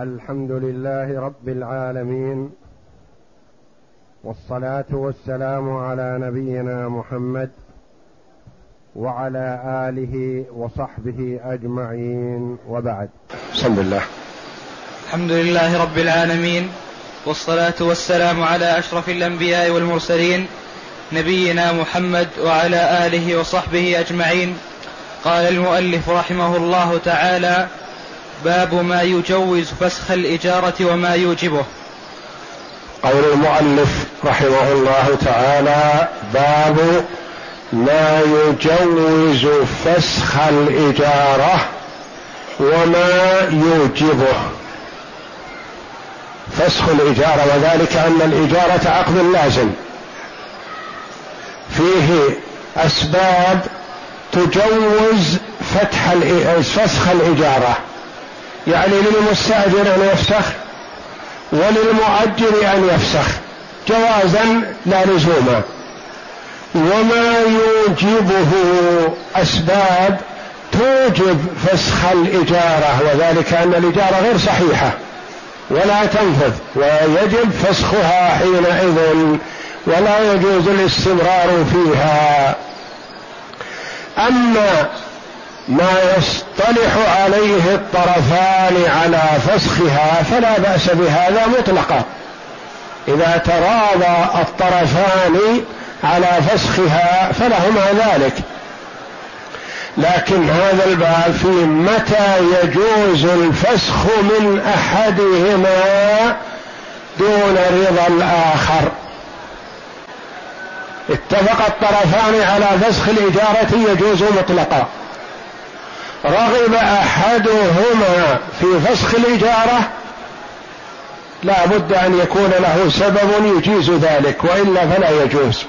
الحمد لله رب العالمين والصلاة والسلام على نبينا محمد وعلى آله وصحبه أجمعين وبعد. بسم الله الحمد لله رب العالمين والصلاة والسلام على أشرف الأنبياء والمرسلين نبينا محمد وعلى آله وصحبه أجمعين. قال المؤلف رحمه الله تعالى باب ما يجوز فسخ الإجارة وما يوجبه. قول المؤلف رحمه الله تعالى باب ما يجوز فسخ الإجارة وما يوجبه. فسخ الإجارة وذلك أن الإجارة عقد لازم. فيه أسباب تجوز فتح فسخ الإجارة. يعني للمستأجر أن يفسخ وللمؤجر أن يفسخ جوازا لا لزوما وما يوجبه أسباب توجب فسخ الإجارة وذلك أن الإجارة غير صحيحة ولا تنفذ ويجب فسخها حينئذ ولا يجوز الاستمرار فيها. أما ما يصطلح عليه الطرفان على فسخها فلا بأس بهذا مطلقا. إذا تراضى الطرفان على فسخها فلهما ذلك. لكن هذا الباب في متى يجوز الفسخ من أحدهما دون رضا الآخر؟ اتفق الطرفان على فسخ الإجارة يجوز مطلقا. رغب أحدهما في فسخ الإجارة لا بد أن يكون له سبب يجيز ذلك وإلا فلا يجوز.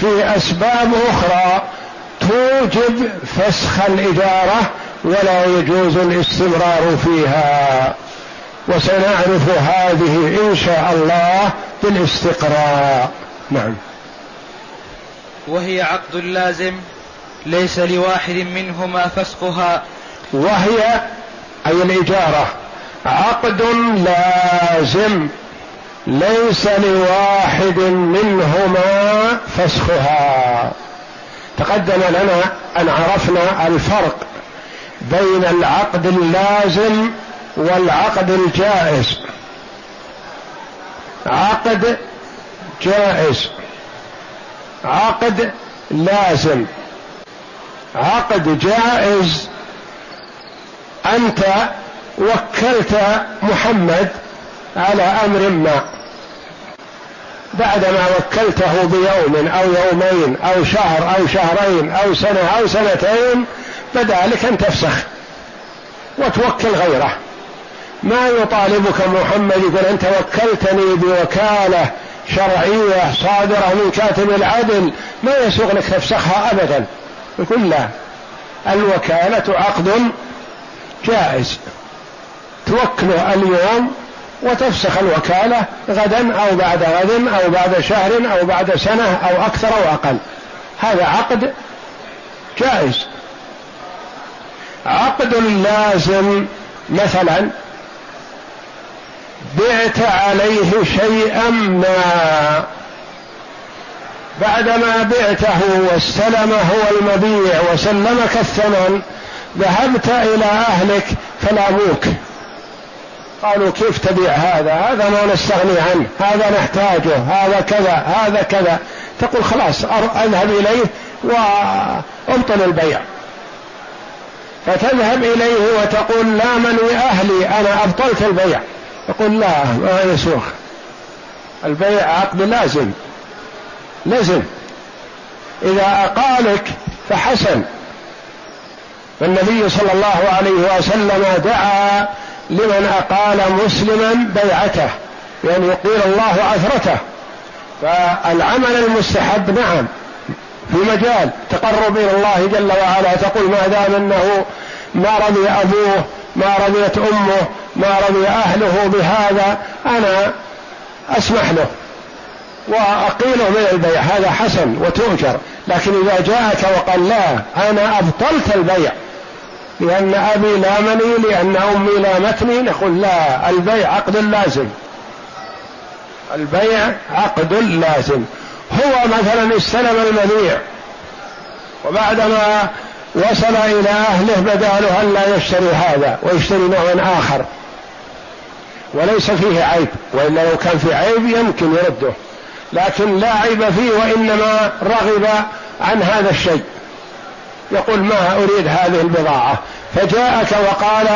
في أسباب أخرى توجب فسخ الإجارة ولا يجوز الاستمرار فيها. وسنعرف هذه إن شاء الله بالاستقراء. نعم. وهي عقد لازم ليس لواحد منهما فسخها وهي أي الإجارة. عقد لازم. ليس لواحد منهما فسخها تقدم لنا أن عرفنا الفرق بين العقد اللازم والعقد الجائز. عقد جائز. عقد لازم. عقد جائز أنت وكلت محمد على أمر ما. بعدما وكلته بيوم أو يومين أو شهر أو شهرين أو سنة أو سنتين بدأ لك أن تفسخ وتوكل غيره. ما يطالبك محمد يقول أنت وكلتني بوكالة شرعية صادرة من كاتب العدل ما يسوغ لك تفسخها ابدا. يقول لا. الوكالة عقد جائز. توكله اليوم وتفسخ الوكالة غدا أو بعد غد أو بعد شهر أو بعد سنة أو أكثر أو أقل. هذا عقد جائز. عقد لازم مثلا بعت عليه شيئا ما. بعدما بعته واستلم هو المبيع وسلمك الثمن ذهبت إلى أهلك فلاموك قالوا كيف تبيع هذا؟ هذا ما نستغني عنه. هذا نحتاجه. هذا كذا. هذا كذا. تقول خلاص أذهب إليه وابطل البيع. فتذهب إليه وتقول لا من أهلي أنا أبطلت البيع. يقول لا ما يسوخ البيع عقد لازم. لزم إذا أقالك فحسن. والنبي صلى الله عليه وسلم دعا لمن أقال مسلما بيعته يعني يقول الله عثرته. فالعمل المستحب نعم في مجال تقرب إلى الله جل وعلا تقول ما دام أنه ما رضي أبوه ما رضيت أمه ما رضي أهله بهذا أنا أسمح له. وأقيله من البيع. هذا حسن وتؤجر لكن إذا جاءك وقال لا أنا أبطلت البيع. لأن أبي لامني لأن أمي لامتني نقول لا البيع عقد لازم. البيع عقد لازم. هو مثلا استلم المبيع وبعدما وصل إلى أهله بدا له لا يشتري هذا ويشتري نوع آخر. وليس فيه عيب وإلا لو كان فيه عيب يمكن يرده. لكن لا عيب فيه وإنما رغب عن هذا الشيء. يقول ما أريد هذه البضاعة؟ فجاءك وقال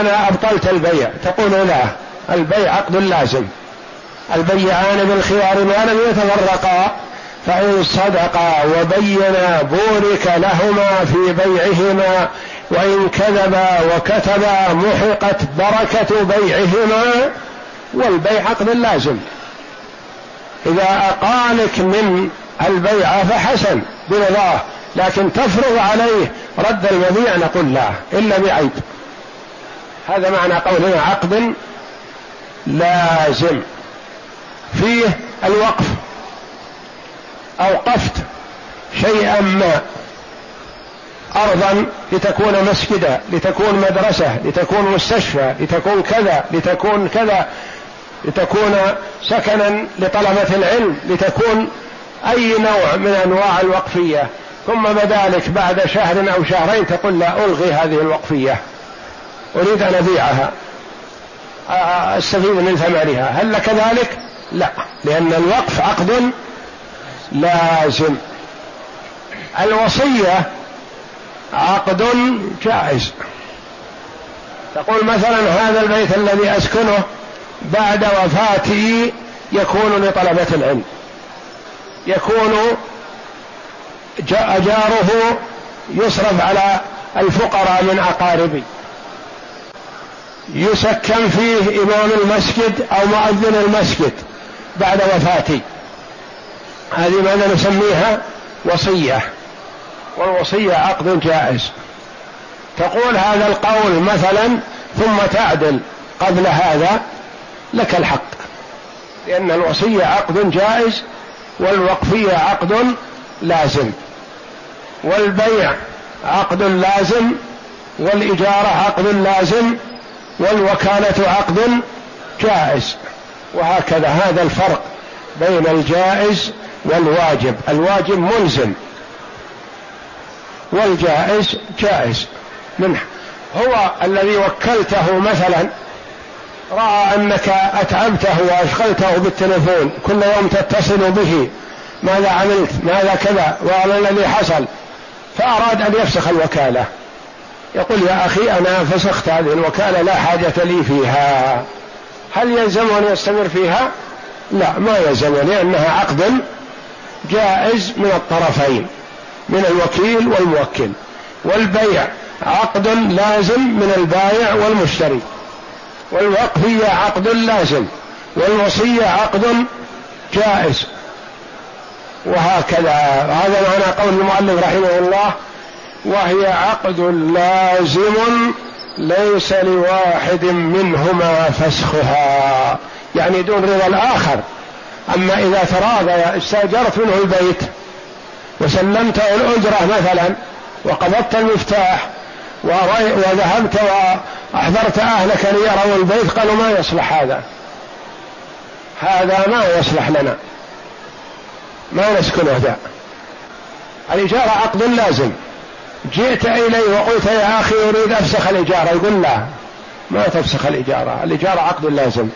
أنا أبطلت البيع. تقول لا البيع عقد لازم. البيعان بالخيار ما لم يتفرقا فإن صدقا وبينا بورك لهما في بيعهما وإن كذبا وكتبا محقت بركة بيعهما والبيع عقد لازم. إذا أقالك من البيعة فحسن برضاه لكن تفرض عليه رد المبيع نقول لا إلا بعيب. هذا معنى قولنا عقد لازم. فيه الوقف أوقفت شيئا ما. أرضا لتكون مسجدا لتكون مدرسة لتكون مستشفى لتكون كذا لتكون كذا. لتكون سكنا لطلبة العلم لتكون أي نوع من أنواع الوقفية. ثم بدا بعد شهر أو شهرين تقول لا ألغي هذه الوقفية. أريد أن أبيعها أستفيد من ثمنها. هل لك ذلك؟ لا لأن الوقف عقد لازم. الوصية عقد جائز. تقول مثلا هذا البيت الذي أسكنه بعد وفاتي يكون لطلبة العلم. يكون جاره يصرف على الفقراء من أقاربي يسكن فيه إمام المسجد أو مؤذن المسجد بعد وفاتي هذه ماذا نسميها؟ وصية. والوصية عقد جائز. تقول هذا القول مثلا ثم تعدل قبل هذا. لك الحق. لأن الوصية عقد جائز والوقفية عقد لازم. والبيع عقد لازم والإجارة عقد لازم والوكالة عقد جائز. وهكذا هذا الفرق بين الجائز والواجب. الواجب ملزم والجائز جائز. منه. هو الذي وكلته مثلا رأى أنك أتعبته وأشغلته بالتلفون كل يوم تتصل به ماذا عملت؟ ماذا كذا؟ وما الذي حصل؟ فأراد أن يفسخ الوكالة. يقول يا أخي أنا فسخت هذه الوكالة لا حاجة لي فيها. هل يلزم أن يستمر فيها؟ لا ما يلزم لأنها عقد جائز من الطرفين من الوكيل والموكل. والبيع عقد لازم من البائع والمشتري. والوقفية عقد لازم والوصية عقد جائز. وهكذا. هذا معنى قول المؤلف رحمه الله وهي عقد لازم ليس لواحد منهما فسخها. يعني دون رضا الآخر. أما إذا تراضى استأجرت منه البيت وسلمته الأجرة مثلا وقبضت المفتاح وذهبت وأحضرت أهلك ليروا البيت قالوا ما يصلح هذا. هذا ما يصلح لنا. ما نسكنه ذا. الإجارة عقد لازم. جئت إليه وقلت يا أخي أريد أفسخ الإجارة. يقول لا ما تفسخ الإجارة. الإجارة عقد لازم.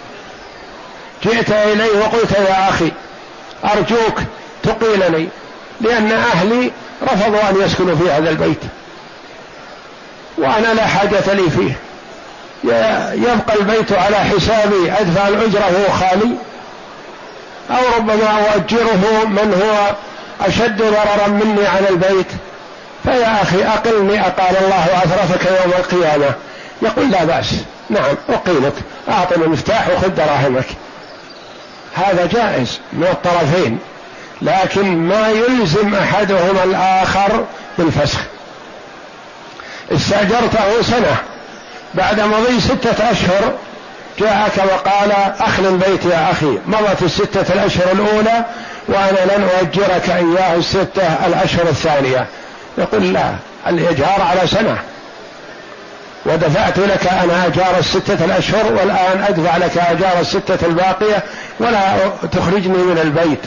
جئت إليه وقلت يا أخي أرجوك تقيلني لأن أهلي رفضوا أن يسكنوا في هذا البيت. وأنا لا حاجة لي فيه. يبقى البيت على حسابي أدفع الأجرة وهو خالي. أو ربما أؤجره من هو أشد ضررا مني على البيت. فيا أخي أقلني أقال الله أثرتك يوم القيامة. يقول لا بأس. نعم أقيمك. أعطني المفتاح وخذ دراهمك. هذا جائز من الطرفين لكن ما يلزم أحدهما الآخر بالفسخ. استأجرته سنة. بعد مضي ستة أشهر جاءك وقال أخل البيت يا أخي. مضت الستة الأشهر الأولى وأنا لن أؤجرك إياه الستة الأشهر الثانية. يقول لا الإيجار على سنة. ودفعت لك أنا أجار الستة الأشهر والآن أدفع لك أجار الستة الباقية ولا تخرجني من البيت.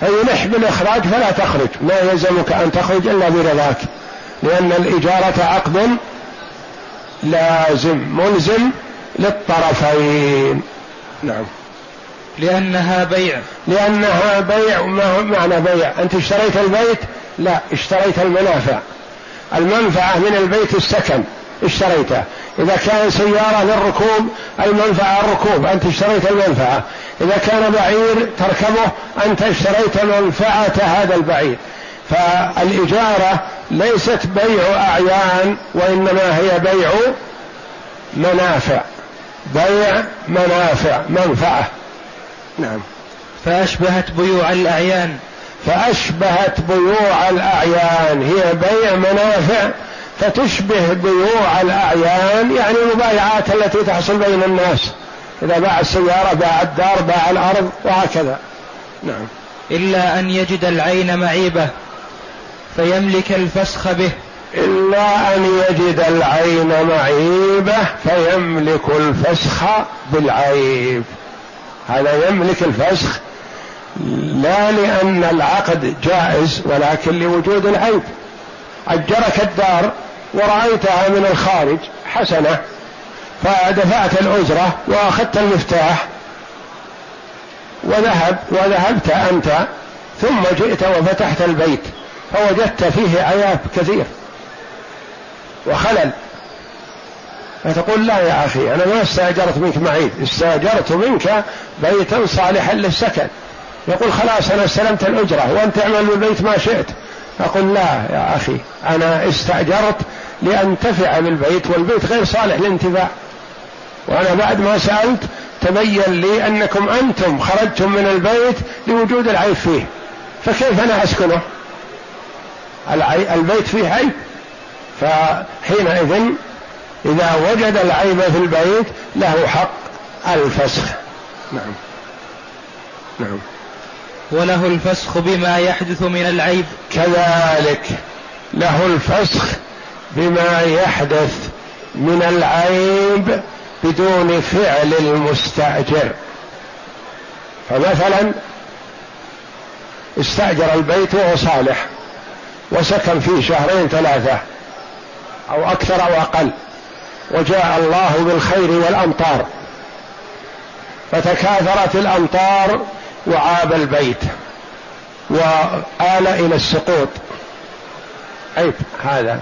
فيلح بالإخراج فلا تخرج. ما يلزمك أن تخرج إلا برضاك. لأن الإجارة عقد لازم ملزم للطرفين. نعم. لأنها بيع. لأنها بيع ما معنى بيع؟ أنت اشتريت البيت؟ لا اشتريت المنافع. المنفعة من البيت السكن اشتريته. إذا كان سيارة للركوب المنفعة الركوب أنت اشتريت المنفعة. إذا كان بعير تركبه أنت اشتريت منفعة هذا البعير. فالإجارة ليست بيع أعيان وإنما هي بيع منافع. بيع منافع منفعة. نعم. فأشبهت بيوع الأعيان. فأشبهت بيوع الأعيان. هي بيع منافع فتشبه بيوع الأعيان يعني المبايعات التي تحصل بين الناس. إذا باع السيارة باع الدار باع الأرض وهكذا. نعم. إلا أن يجد العين معيبة. فيملك الفسخ به. إلا أن يجد العين معيبة فيملك الفسخ بالعيب. هذا يملك الفسخ لا لأن العقد جائز ولكن لوجود العيب. أجرك الدار ورأيتها من الخارج حسنة فدفعت الأجرة وأخذت المفتاح وذهب وذهبت أنت ثم جئت وفتحت البيت. فوجدت فيه عياب كثير وخلل. فتقول لا يا أخي أنا ما استأجرت منك معيد استأجرت منك بيتا صالحا للسكن. يقول خلاص أنا استلمت الأجرة وأنت اعمل بالبيت ما شئت. أقول لا يا أخي أنا استأجرت لأنتفع بالبيت والبيت غير صالح للانتفاع. وأنا بعد ما سألت تبين لي أنكم أنتم خرجتم من البيت لوجود العيب فيه. فكيف أنا أسكنه؟ البيت فيه عيب. فحينئذ إذا وجد العيب في البيت له حق الفسخ. نعم. نعم. وله الفسخ بما يحدث من العيب. كذلك له الفسخ بما يحدث من العيب بدون فعل المستأجر. فمثلا استأجر البيت وهو صالح. وسكن فيه شهرين ثلاثة أو أكثر أو أقل. وجاء الله بالخير والأمطار. فتكاثرت الأمطار وعاب البيت وآل إلى السقوط. عيب هذا.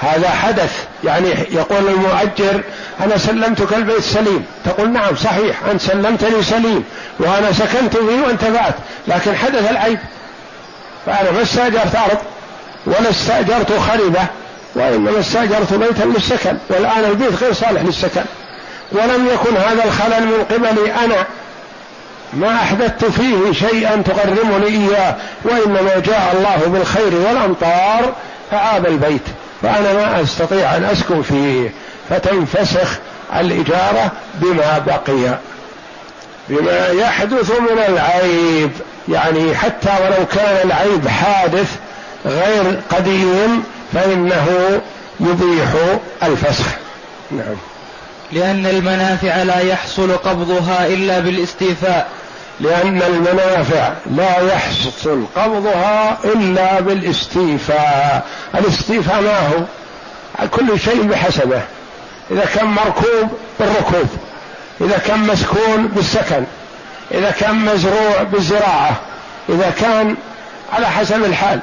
هذا حدث يعني يقول المؤجر أنا سلمتك البيت سليم. تقول نعم صحيح أنت سلمتني سليم وأنا سكنت فيه وانتفعت لكن حدث العيب. فأنا ما استأجرت أرض ولا استأجرت خربة وإنما استأجرت بيتا للسكن والآن البيت غير صالح للسكن. ولم يكن هذا الخلل من قبلي أنا. ما أحدثت فيه شيئا تغرمني إياه وإنما جاء الله بالخير والأمطار فعاب البيت. فأنا ما أستطيع أن أسكن فيه. فتنفسخ الإجارة بما بقي. بما يحدث من العيب. يعني حتى ولو كان العيب حادث غير قديم فإنه يبيح الفسخ. نعم. لأن المنافع لا يحصل قبضها إلا بالاستيفاء. لأن المنافع لا يحصل قبضها إلا بالاستيفاء. الاستيفاء ما هو؟ كل شيء بحسبه. إذا كان مركوب بالركوب. إذا كان مسكون بالسكن إذا كان مزروع بالزراعة إذا كان على حسب الحال.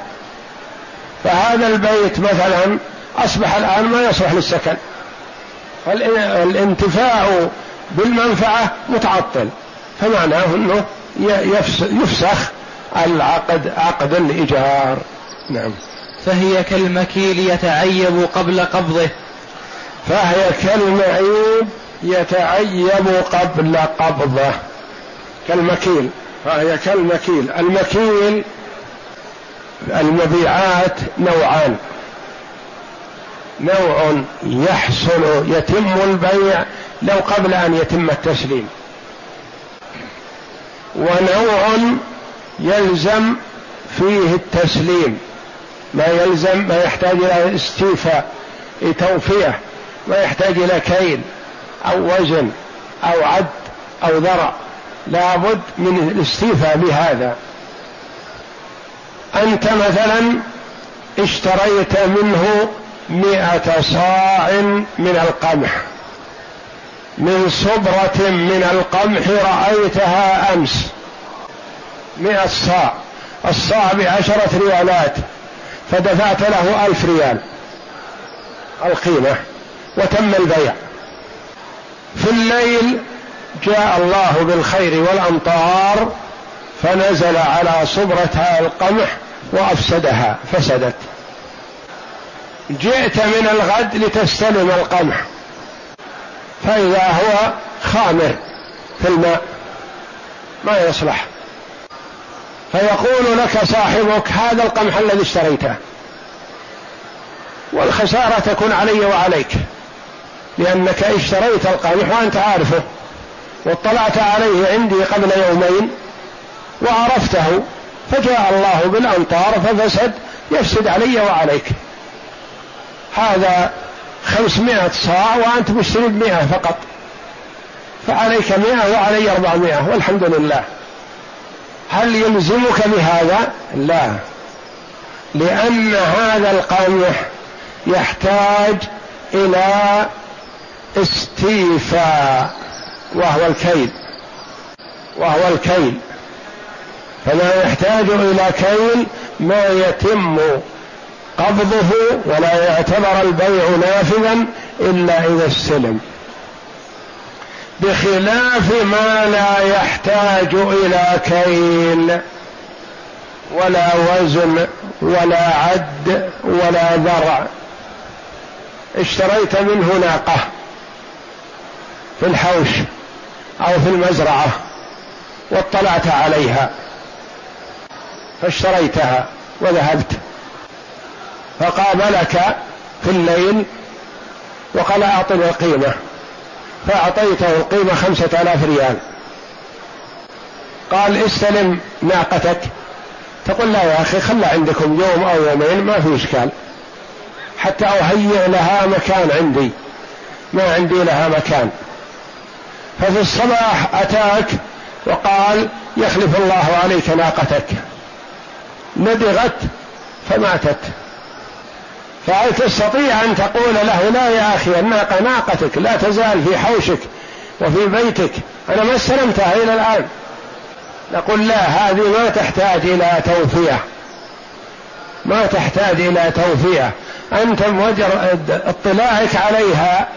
فهذا البيت مثلا أصبح الآن ما يصلح للسكن. فالانتفاع بالمنفعة متعطل. فمعناه إنه يفسخ العقد عقد الايجار نعم. فهي كالمكيل يتعيب قبل قبضه. فهي كالمعيب يتعيب قبل قبضه. كالمكيل. فهي كالمكيل. المكيل المبيعات نوعان. نوع يحصل يتم البيع لو قبل أن يتم التسليم. ونوع يلزم فيه التسليم. ما يلزم ما يحتاج إلى استيفاء توفية ما يحتاج إلى كيل. أو وزن أو عد أو ذرع لابد من الاستيفاء بهذا. أنت مثلا اشتريت منه مئة صاع من القمح. من صبرة من القمح رأيتها أمس. مئة صاع. الصاع بعشرة ريالات. فدفعت له ألف ريال. القيمة. وتم البيع. في الليل جاء الله بالخير والأمطار فنزل على صبرة القمح وأفسدها فسدت. جئت من الغد لتستلم القمح فإذا هو خامر في الماء ما يصلح. فيقول لك صاحبك هذا القمح الذي اشتريته والخسارة تكون علي وعليك. لأنك اشتريت القمح وأنت عارفه واطلعت عليه عندي قبل يومين وعرفته فجاء الله بالأمطار ففسد يفسد علي وعليك. هذا خمسمائة صاع وأنت مشتري بمئة فقط فعليك مئة وعلي أربعمائة والحمد لله. هل يلزمك بهذا؟ لا لأن هذا القمح يحتاج إلى استيفاء وهو الكيل وهو الكيل. فلا يحتاج إلى كيل ما يتم قبضه ولا يعتبر البيع نافذا إلا إذا استلم. بخلاف ما لا يحتاج إلى كيل ولا وزن ولا عد ولا ذرع. اشتريت منه ناقة. في الحوش أو في المزرعة واطلعت عليها فاشتريتها وذهبت فقابلك في الليل وقال أعطني القيمة فأعطيته القيمة خمسة آلاف ريال قال استلم ناقتك تقول لا يا أخي خلى عندكم يوم أو يومين ما في إشكال حتى أهيئ لها مكان عندي ما عندي لها مكان ففي الصباح أتاك وقال يخلف الله عليك ناقتك. ندغت فماتت. فهل تستطيع أن تقول له لا يا أخي الناقة ناقتك لا تزال في حوشك وفي بيتك. أنا ما استلمتها إلى الآن. نقول لا هذه ما تحتاج إلى توفية ما تحتاج إلى توفية أنت مجرد اطلاعك عليها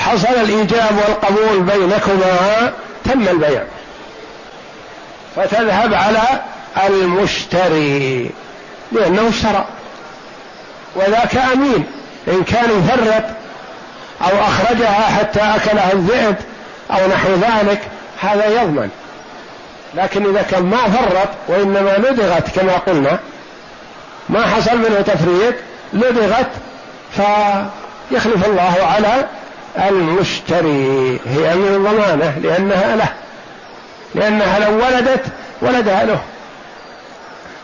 وحصل الإيجاب والقبول بينكما تم البيع. فتذهب على المشتري لأنه اشترى. وذاك أمين إن كان يفرط أو أخرجها حتى أكلها الذئب أو نحو ذلك هذا يضمن. لكن إذا كان ما فرط وإنما لدغت كما قلنا ما حصل منه تفريط لدغت فيخلف الله على المشتري هي من الضمانة لأنها له. لأنها لو ولدت ولدها له.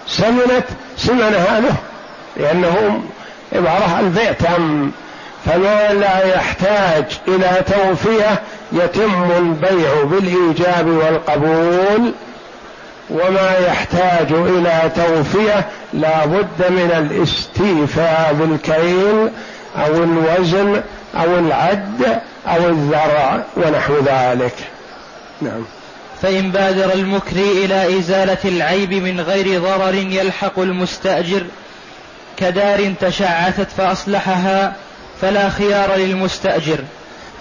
سمنت سمنها له لأنه عبارة البيع تم فما لا يحتاج إلى توفية يتم البيع بالإيجاب والقبول. وما يحتاج إلى توفية لا بد من الاستيفاء بالكيل أو الوزن أو العد أو الذرع ونحو ذلك. نعم. فإن بادر المكري إلى إزالة العيب من غير ضرر يلحق المستأجر كدار تشعثت فأصلحها فلا خيار للمستأجر.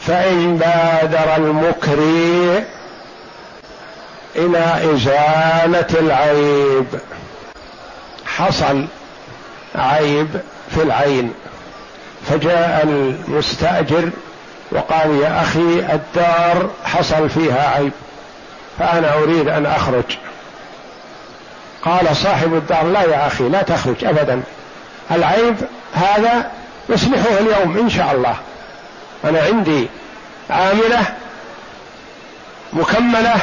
فإن بادر المكري إلى إزالة العيب حصل عيب في العين. فجاء المستأجر وقال يا أخي الدار حصل فيها عيب فأنا أريد أن أخرج. قال صاحب الدار لا يا أخي لا تخرج أبدا العيب هذا نصلحه اليوم إن شاء الله. أنا عندي عاملة مكملة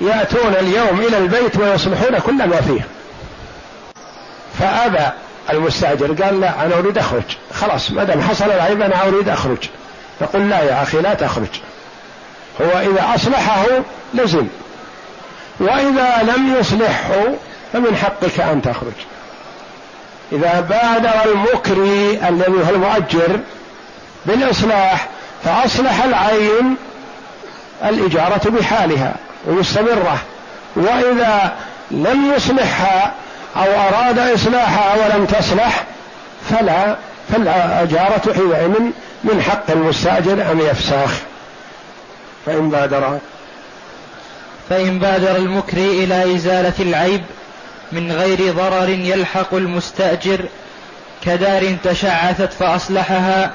يأتون اليوم إلى البيت ويصلحون كل ما فيه. فأبى المستأجر. قال لا أنا أريد أخرج. خلاص ما دام حصل العيب أنا أريد أخرج. نقول لا يا أخي لا تخرج. هو إذا أصلحه لزم. وإذا لم يصلحه فمن حقك أن تخرج. إذا بادر المكري الذي هو المؤجر بالإصلاح فأصلح العين الإجارة بحالها ومستمرة وإذا لم يصلحها أو أراد إصلاحها ولم تصلح فلا فالأجارة حينئذ من حق المستأجر أن يفسخ. فإن بادر فإن بادر المكري إلى إزالة العيب من غير ضرر يلحق المستأجر كدار تشعثت فأصلحها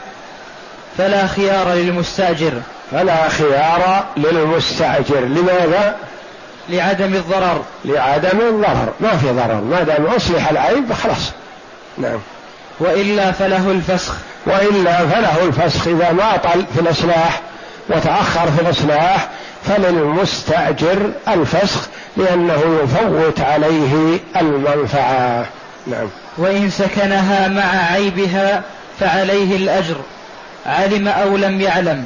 فلا خيار للمستأجر. فلا خيار للمستأجر. لماذا؟ لعدم الضرر. لعدم الضرر. ما في ضرر. ما دام أصلح العيب خلاص. نعم. وإلا فله الفسخ. وإلا فله الفسخ. إذا ما طل في الإصلاح وتأخر في الإصلاح فللمستأجر الفسخ لأنه يفوت عليه المنفعة. نعم. وإن سكنها مع عيبها فعليه الأجر. علم أو لم يعلم.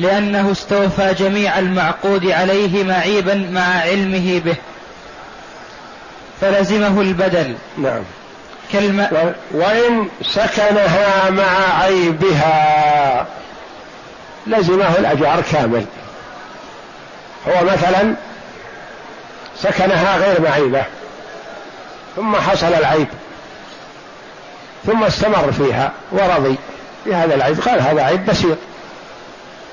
لأنه استوفى جميع المعقود عليه معيبا مع علمه به. فلزمه البدل. نعم. كلمة وإن سكنها مع عيبها لزمه الأجار كامل. هو مثلا سكنها غير معيبة ثم حصل العيب ثم استمر فيها ورضي بهذا العيب. قال هذا عيب بسيط.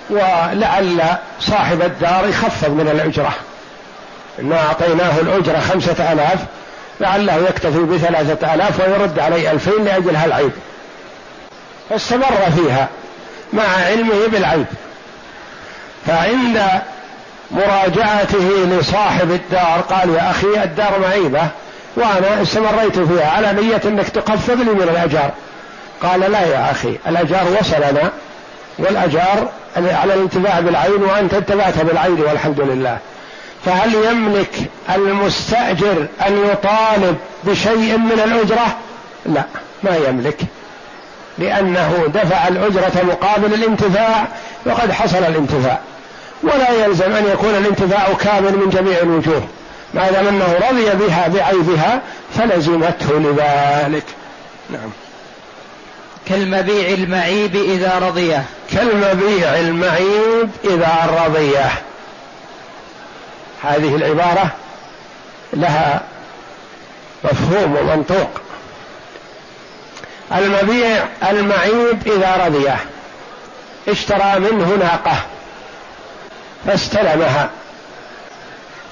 ولعل صاحب الدار يخفض من الأجرة. إنا أعطيناه الأجرة خمسة آلاف لعله يكتفي بثلاثة آلاف ويرد علي ألفين لأجل هالعيب. فاستمر فيها مع علمه بالعيب. فعند مراجعته لصاحب الدار قال يا أخي الدار معيبة وأنا استمريت فيها على نية أنك تخفض لي من الأجار. قال لا يا أخي الأجار وصلنا والأجار على الانتفاع بالعين وأنت انتفعت بالعين والحمد لله. فهل يملك المستأجر أن يطالب بشيء من الأجرة؟ لا ما يملك. لأنه دفع الأجرة مقابل الانتفاع وقد حصل الانتفاع. ولا يلزم أن يكون الانتفاع كامل من جميع الوجوه. ما دام أنه رضي بها بعيبها فلزمته لذلك. نعم. كالمبيع المعيب إذا رضيه. كالمبيع المعيب إذا رضيه. هذه العبارة لها مفهوم ومنطوق. المبيع المعيب إذا رضيه. اشترى منه ناقة فاستلمها.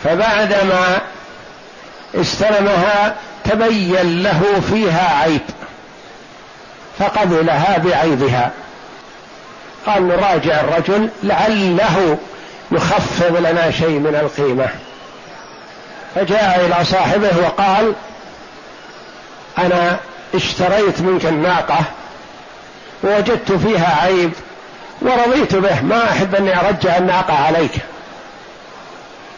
فبعدما استلمها تبين له فيها عيب. فقبلها بعيبها قال نراجع الرجل لعله يخفض لنا شيء من القيمة. فجاء إلى صاحبه وقال أنا اشتريت منك الناقة ووجدت فيها عيب ورضيت به ما أحب أني أرجع الناقة عليك.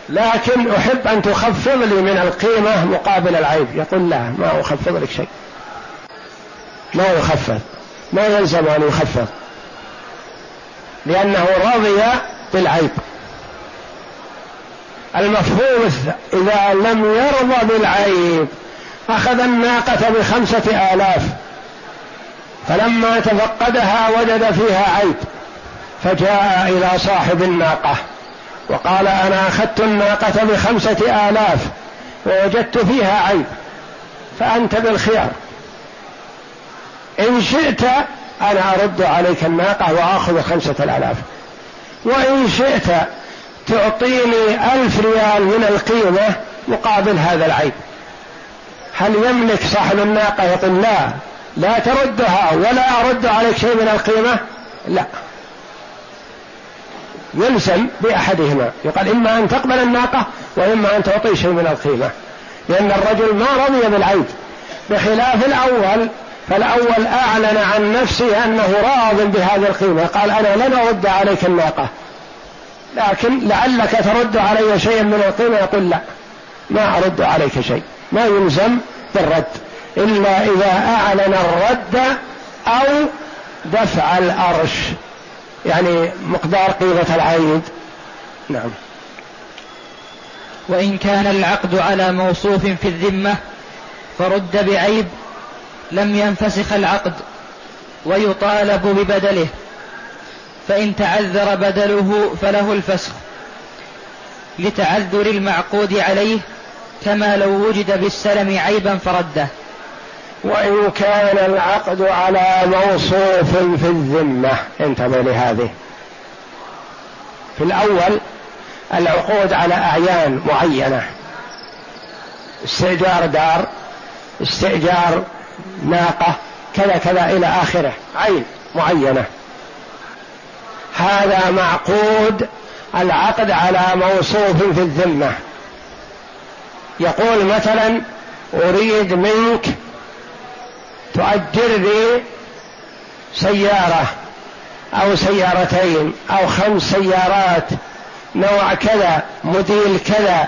لكن أحب أن تخفض لي من القيمة مقابل العيب. يقول لا ما أخفض لك شيء. ما يخفض ما يلزم أن يخفض لأنه رضي بالعيب. المفهوم إذا لم يرضى بالعيب أخذ الناقة بخمسة آلاف. فلما تفقدها وجد فيها عيب فجاء إلى صاحب الناقة وقال أنا أخذت الناقة بخمسة آلاف ووجدت فيها عيب. فأنت بالخيار. إن شئت أنا أرد عليك الناقة وآخذ خمسة الآلاف. وإن شئت تعطيني ألف ريال من القيمة مقابل هذا العيب. هل يملك صاحب الناقة يقول لا لا تردها ولا أرد عليك شيء من القيمة؟ لا. يلزم بأحدهما. يقال إما أن تقبل الناقة وإما أن تعطي شيء من القيمة. لأن الرجل ما رضي بالعيب. بخلاف الأول فالأول أعلن عن نفسه أنه راض بهذه القيمة قال أنا لن أرد عليك الناقة. لكن لعلك ترد علي شيئا من القيمة يقول لا. ما أرد عليك شيء. ما يلزم بالرد. إلا إذا أعلن الرد أو دفع الأرش. يعني مقدار قيمة العيد. نعم. وإن كان العقد على موصوف في الذمة فرد بعيب لم ينفسخ العقد ويطالب ببدله فإن تعذر بدله فله الفسخ. لتعذر المعقود عليه كما لو وجد بالسلم عيبا فرده. وإن كان العقد على موصوف في الذمة. انتبه لهذه. في الأول العقود على أعيان معينة. استئجار دار استئجار ناقة كذا كذا إلى آخره عين معينة. هذا معقود العقد على موصوف في الذمة. يقول مثلا أريد منك تؤجر لي سيارة أو سيارتين أو خمس سيارات نوع كذا موديل كذا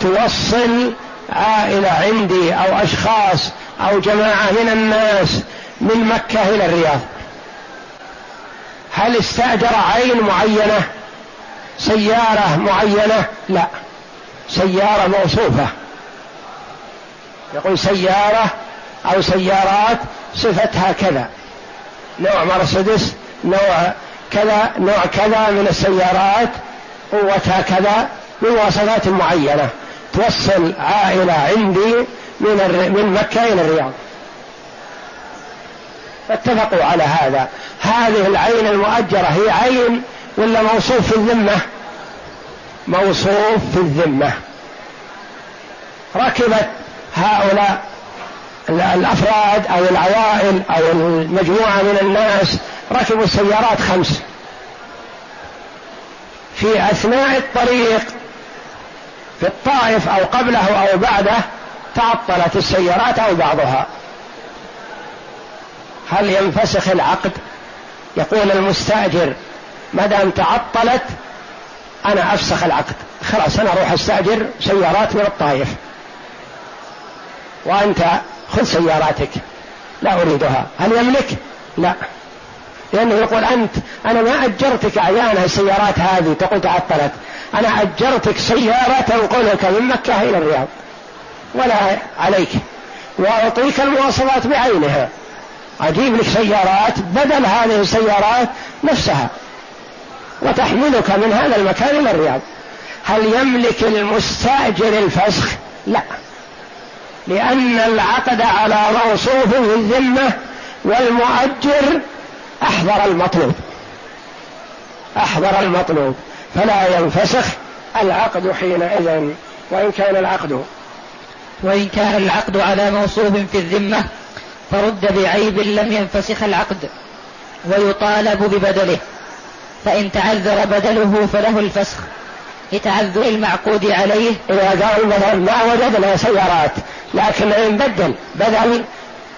توصل عائلة عندي أو أشخاص أو جماعة من الناس من مكة إلى الرياض. هل استأجر عين معينة؟ سيارة معينة؟ لا. سيارة موصوفة. يقول سيارة أو سيارات صفتها كذا. نوع مرسيدس نوع كذا نوع كذا من السيارات قوتها كذا بمواصفات معينة. توصل عائلة عندي من من مكة إلى الرياض. فاتفقوا على هذا. هذه العين المؤجرة هي عين ولا موصوف في الذمة؟ موصوف في الذمة. ركبت هؤلاء الأفراد أو العوائل أو المجموعة من الناس ركبوا السيارات خمس. في أثناء الطريق في الطائف أو قبله أو بعده تعطلت السيارات أو بعضها. هل ينفسخ العقد؟ يقول المستأجر ما دام تعطلت أنا أفسخ العقد. خلاص أنا أروح أستأجر سيارات من الطائف. وأنت خذ سياراتك لا أريدها. هل يملك؟ لا. لأنه يقول أنت أنا ما أجرتك أعيانها السيارات هذه تقول تعطلت أنا أجرتك سيارة تنقلك من مكة إلى الرياض. ولا عليك. وأعطيك المواصلات بعينها. أجيب لك سيارات بدل هذه السيارات نفسها. وتحملك من هذا المكان إلى الرياض. هل يملك المستأجر الفسخ؟ لا. لأن العقد على موصوف في الذمة والمؤجر أحضر المطلوب. أحضر المطلوب. فلا ينفسخ العقد حينئذ وإن كان العقد وإن كان العقد على موصوف في الذمة فرد بعيب لم ينفسخ العقد ويطالب ببدله فإن تعذر بدله فله الفسخ. لتعذر المعقود عليه. إذا قال مثلا ما وجدنا سيارات لكن نبدل بدل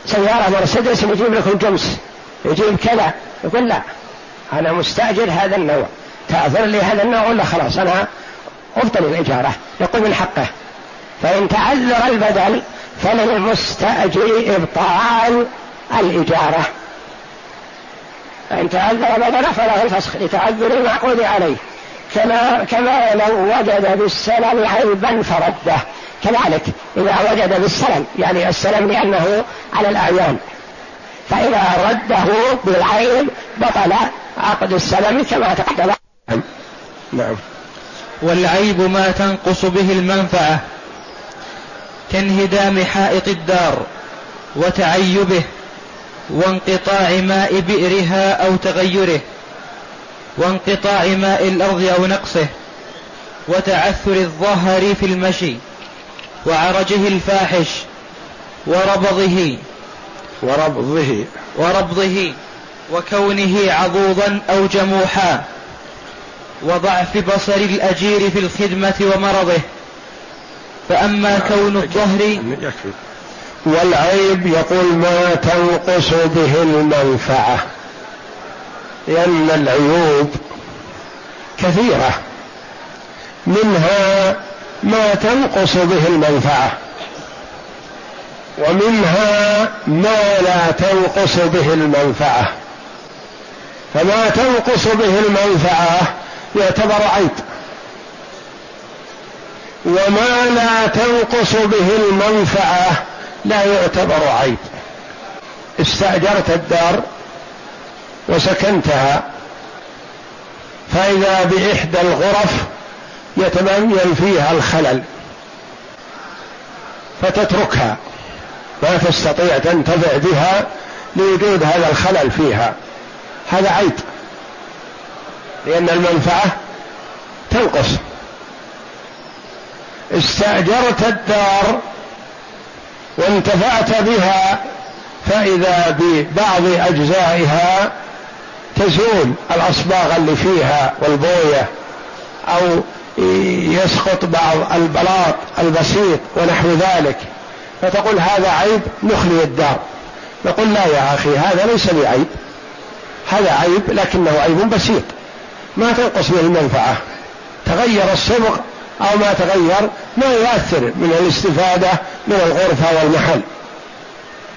سيارة مرسيدس نجيب لكم جمس يجيب كذا يقول لا أنا مستأجر هذا النوع تعذر لي هذا النوع ولا خلاص أنا أبطل الإجارة يقول من حقه. فإن تعذر البدل فللمستأجر إبطال الإجارة. فإن تعذر بدل فله الفسخ لتعذر المعقود عليه. كما كما لو وجد بالسلم عيبا فرده. كذلك إذا وجد بالسلم يعني السلم لأنه على الأعيان. فإذا رده بالعين بطل عقد السلم كما تقدم. نعم. والعيب ما تنقص به المنفعة. كانهدام حائط الدار وتعيبه وانقطاع ماء بئرها أو تغيره وانقطاع ماء الأرض أو نقصه وتعثر الظهر في المشي وعرجه الفاحش وربضه وربضه. وربضه وكونه عضوضا أو جموحا وضعف بصر الأجير في الخدمة ومرضه. فأما كون الظهر والعيب يقول ما تنقص به المنفعة لأن العيوب كثيرة. منها ما تنقص به المنفعة ومنها ما لا تنقص به المنفعة. فما تنقص به المنفعة يعتبر عيب. وما لا تنقص به المنفعة لا يعتبر عيب. استأجرت الدار وسكنتها فإذا بإحدى الغرف يتبين فيها الخلل فتتركها ما تستطيع تنتفع بها لوجود هذا الخلل فيها. هذا عيب لأن المنفعة تنقص. استأجرت الدار وانتفعت بها فإذا ببعض أجزائها تزول الأصباغ اللي فيها والبوية أو يسقط بعض البلاط البسيط ونحو ذلك. فتقول هذا عيب نخلي الدار. نقول لا يا أخي هذا ليس بعيب. هذا عيب لكنه عيب بسيط. ما تنقص به المنفعة. تغير الصبغ أو ما تغير ما يؤثر من الاستفادة من الغرفة والمحل.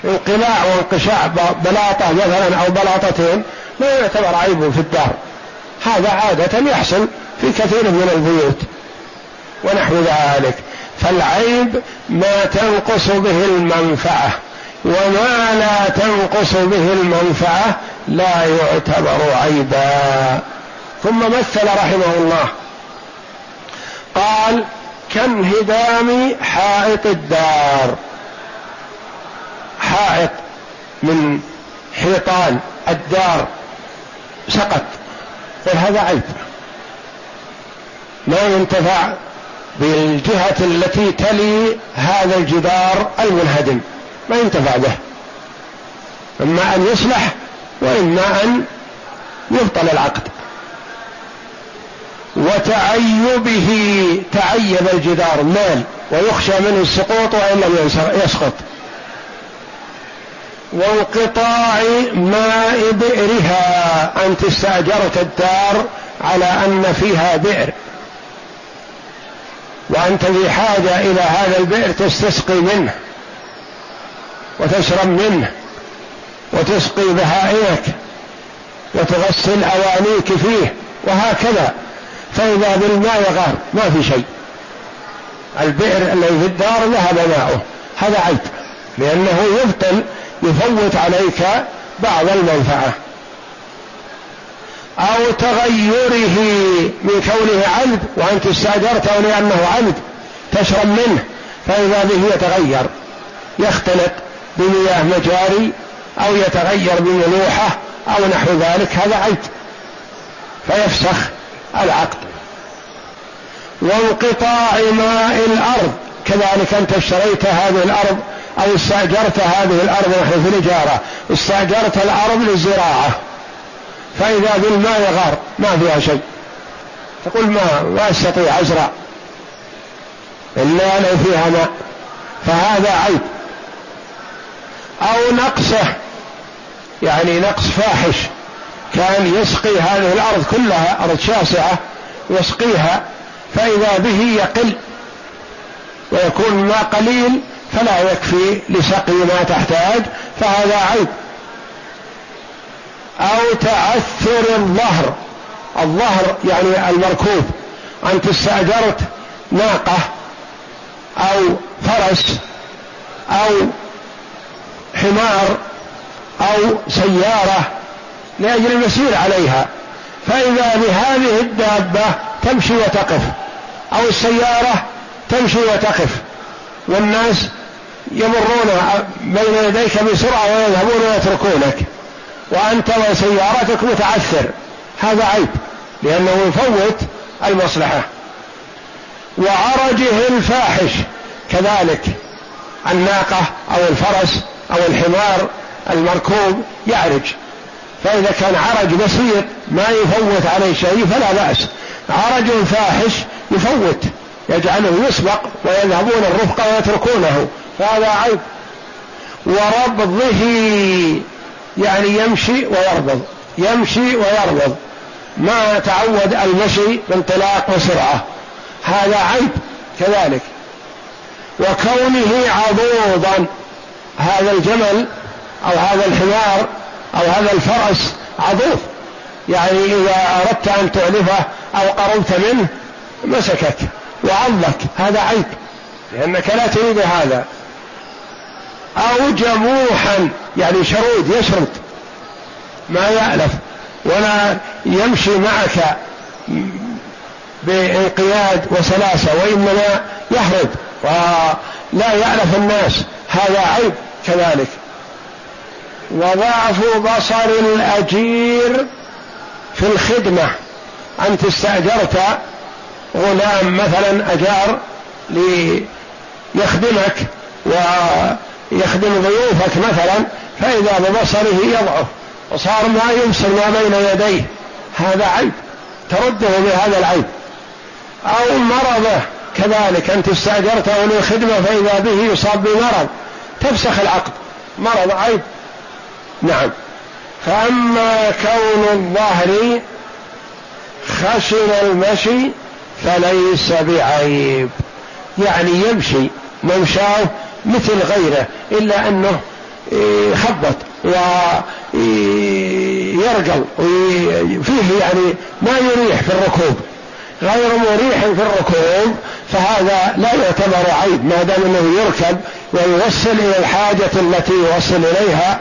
انقلاع وانقشاع بلاطة مثلا أو بلاطتين ما يعتبر عيب في الدار. هذا عادة يحصل في كثير من البيوت ونحو ذلك. فالعيب ما تنقص به المنفعة وما لا تنقص به المنفعة لا يعتبر عيبا. ثم مثل رحمه الله قال كانهدام حائط الدار؟ حائط من حيطان الدار سقط. قل هذا عيب. ما ينتفع بالجهة التي تلي هذا الجدار المنهدم. ما ينتفع به. إما أن يصلح وإما أن يبطل العقد. وتعيبه تعيب الجدار مال ويخشى منه السقوط وإن لم يسقط. وانقطاع ماء بئرها أنت استأجرت الدار على أن فيها بئر. وأنت في حاجة إلى هذا البئر تستسقي منه وتشرب منه وتسقي بهائمك وتغسل أوانيك فيه وهكذا. فإذا بالماء غار ما في شيء. البئر الذي في الدار ذهب ماؤه. هذا عيب. لأنه يبطل يفوت عليك بعض المنفعة. أو تغيره من كونه عذب وأنت استأجرته لأنه عذب تشرب منه. فإذا به يتغير. يختلط بمياه مجاري أو يتغير بملوحة أو نحو ذلك. هذا عيب. فيفسخ. العقد. وانقطاع ماء الأرض كذلك أنت اشتريت هذه الأرض أو استأجرت هذه الأرض نحن في الإجارة. استأجرت الأرض للزراعة. فإذا بالماء غار ما فيها شيء. تقول ما ما استطيع أزرع. إلا لو فيها ماء. فهذا عيب. أو نقصه. يعني نقص فاحش. كان يسقي هذه الأرض كلها أرض شاسعة يسقيها فإذا به يقل ويكون الماء قليل فلا يكفي لسقي ما تحتاج فهذا عيب. أو تعثر الظهر. الظهر يعني المركوب. أنت استأجرت ناقة أو فرس أو حمار أو سيارة لأجل المسير عليها. فإذا بهذه الدابة تمشي وتقف أو السيارة تمشي وتقف. والناس يمرون بين يديك بسرعة ويذهبون ويتركونك. وأنت وسيارتك متعثر. هذا عيب لأنه يفوت المصلحة. وعرجه الفاحش كذلك. الناقة أو الفرس أو الحمار المركوب يعرج. فإذا كان عرج بسيط ما يفوت عليه شيء فلا بأس. عرج فاحش يفوت يجعله يسبق ويذهبون الرفقة ويتركونه. فهذا عيب. وربضه يعني يمشي ويربض يمشي ويربض. ما تعود المشي بانطلاق وسرعة. هذا عيب كذلك. وكونه عضوضا هذا الجمل أو هذا الحمار أو هذا الفرس عضوف. يعني إذا أردت أن تؤلفه أو قربت منه مسكك وعضك هذا عيب لأنك لا تريد هذا. أو جموحا يعني شرود يشرد. ما يألف ولا يمشي معك بانقياد وسلاسة وإنما يهرب ولا يألف الناس. هذا عيب كذلك. وضعف بصر الأجير في الخدمة. أنت استأجرت غلام مثلا أجار ليخدمك ويخدم ضيوفك مثلا فإذا ببصره يضعف. وصار ما يبصر ما بين يديه. هذا عيب. ترده بهذا العيب. أو مرضه كذلك. أنت استأجرته للخدمة فإذا به يصاب بمرض. تفسخ العقد. مرض عيب. نعم. فأما كون الظهر خشن المشي فليس بعيب. يعني يمشي ممشاه مثل غيره إلا أنه يخبط ويرقل وفيه يعني ما يريح في الركوب. غير مريح في الركوب فهذا لا يعتبر عيب ما دام إنه يركب ويوصل إلى الحاجة التي يوصل إليها.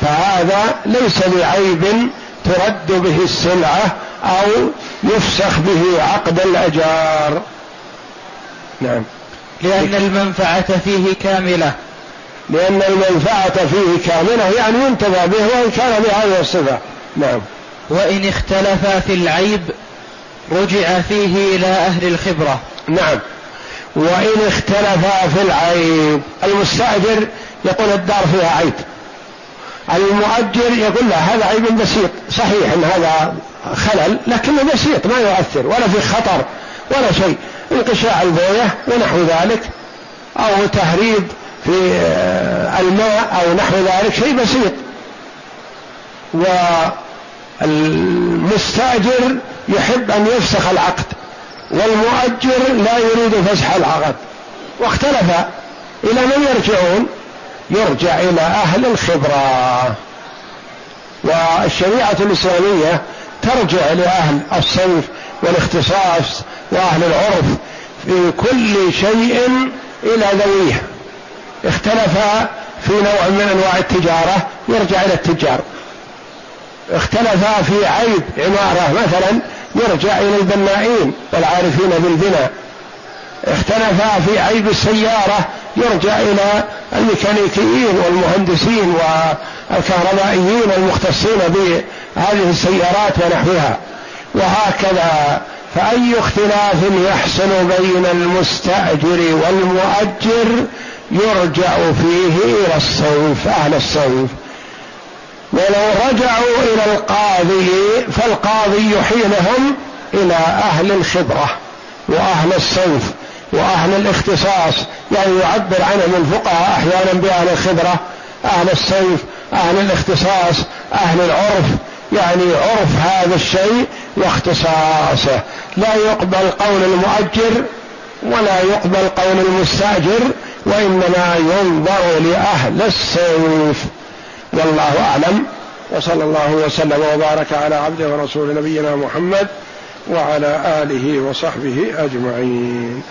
فهذا ليس بعيب ترد به السلعة أو يفسخ به عقد الأجار. نعم. لأن المنفعة فيه كاملة. لأن المنفعة فيه كاملة يعني ينتفع به وإن كان بهذه الصفة. نعم. وإن اختلفا في العيب رجع فيه إلى أهل الخبرة. نعم. وإن اختلفا في العيب المستأجر يقول الدار فيها عيب. المؤجر يقول له هذا عيب بسيط. صحيح إن هذا خلل لكنه بسيط ما يؤثر ولا في خطر ولا شيء. انقشاع البوية ونحو ذلك أو تهريب في الماء أو نحو ذلك شيء بسيط. والمستأجر يحب أن يفسخ العقد والمؤجر لا يريد فسخ العقد. واختلف إلى من يرجعون؟ يرجع إلى أهل الخبرة. والشريعة الإسلامية ترجع لأهل الصيف والاختصاص وأهل العرف في كل شيء إلى ذويه. اختلف في نوع من أنواع التجارة يرجع إلى التجار. اختلف في عيب عمارة مثلا يرجع إلى البنائين والعارفين بالبناء. اختلف في عيب السيارة يرجع إلى الميكانيكيين والمهندسين والكهربائيين المختصين بهذه السيارات ونحوها. وهكذا فأي اختلاف يحصل بين المستأجر والمؤجر يرجع فيه إلى الصوف أهل الصوف. ولو رجعوا إلى القاضي فالقاضي يحيلهم إلى أهل الخبرة وأهل الصوف. وأهل الاختصاص يعني يعبر عنهم الفقهاء أحيانا بأهل الخبرة أهل الصوف أهل الاختصاص أهل العرف. يعني عرف هذا الشيء واختصاصه لا يقبل قول المؤجر ولا يقبل قول المستاجر وإنما ينظر لأهل السيف. والله أعلم. وصلى الله وسلم وبارك على عبده ورسول نبينا محمد وعلى آله وصحبه أجمعين.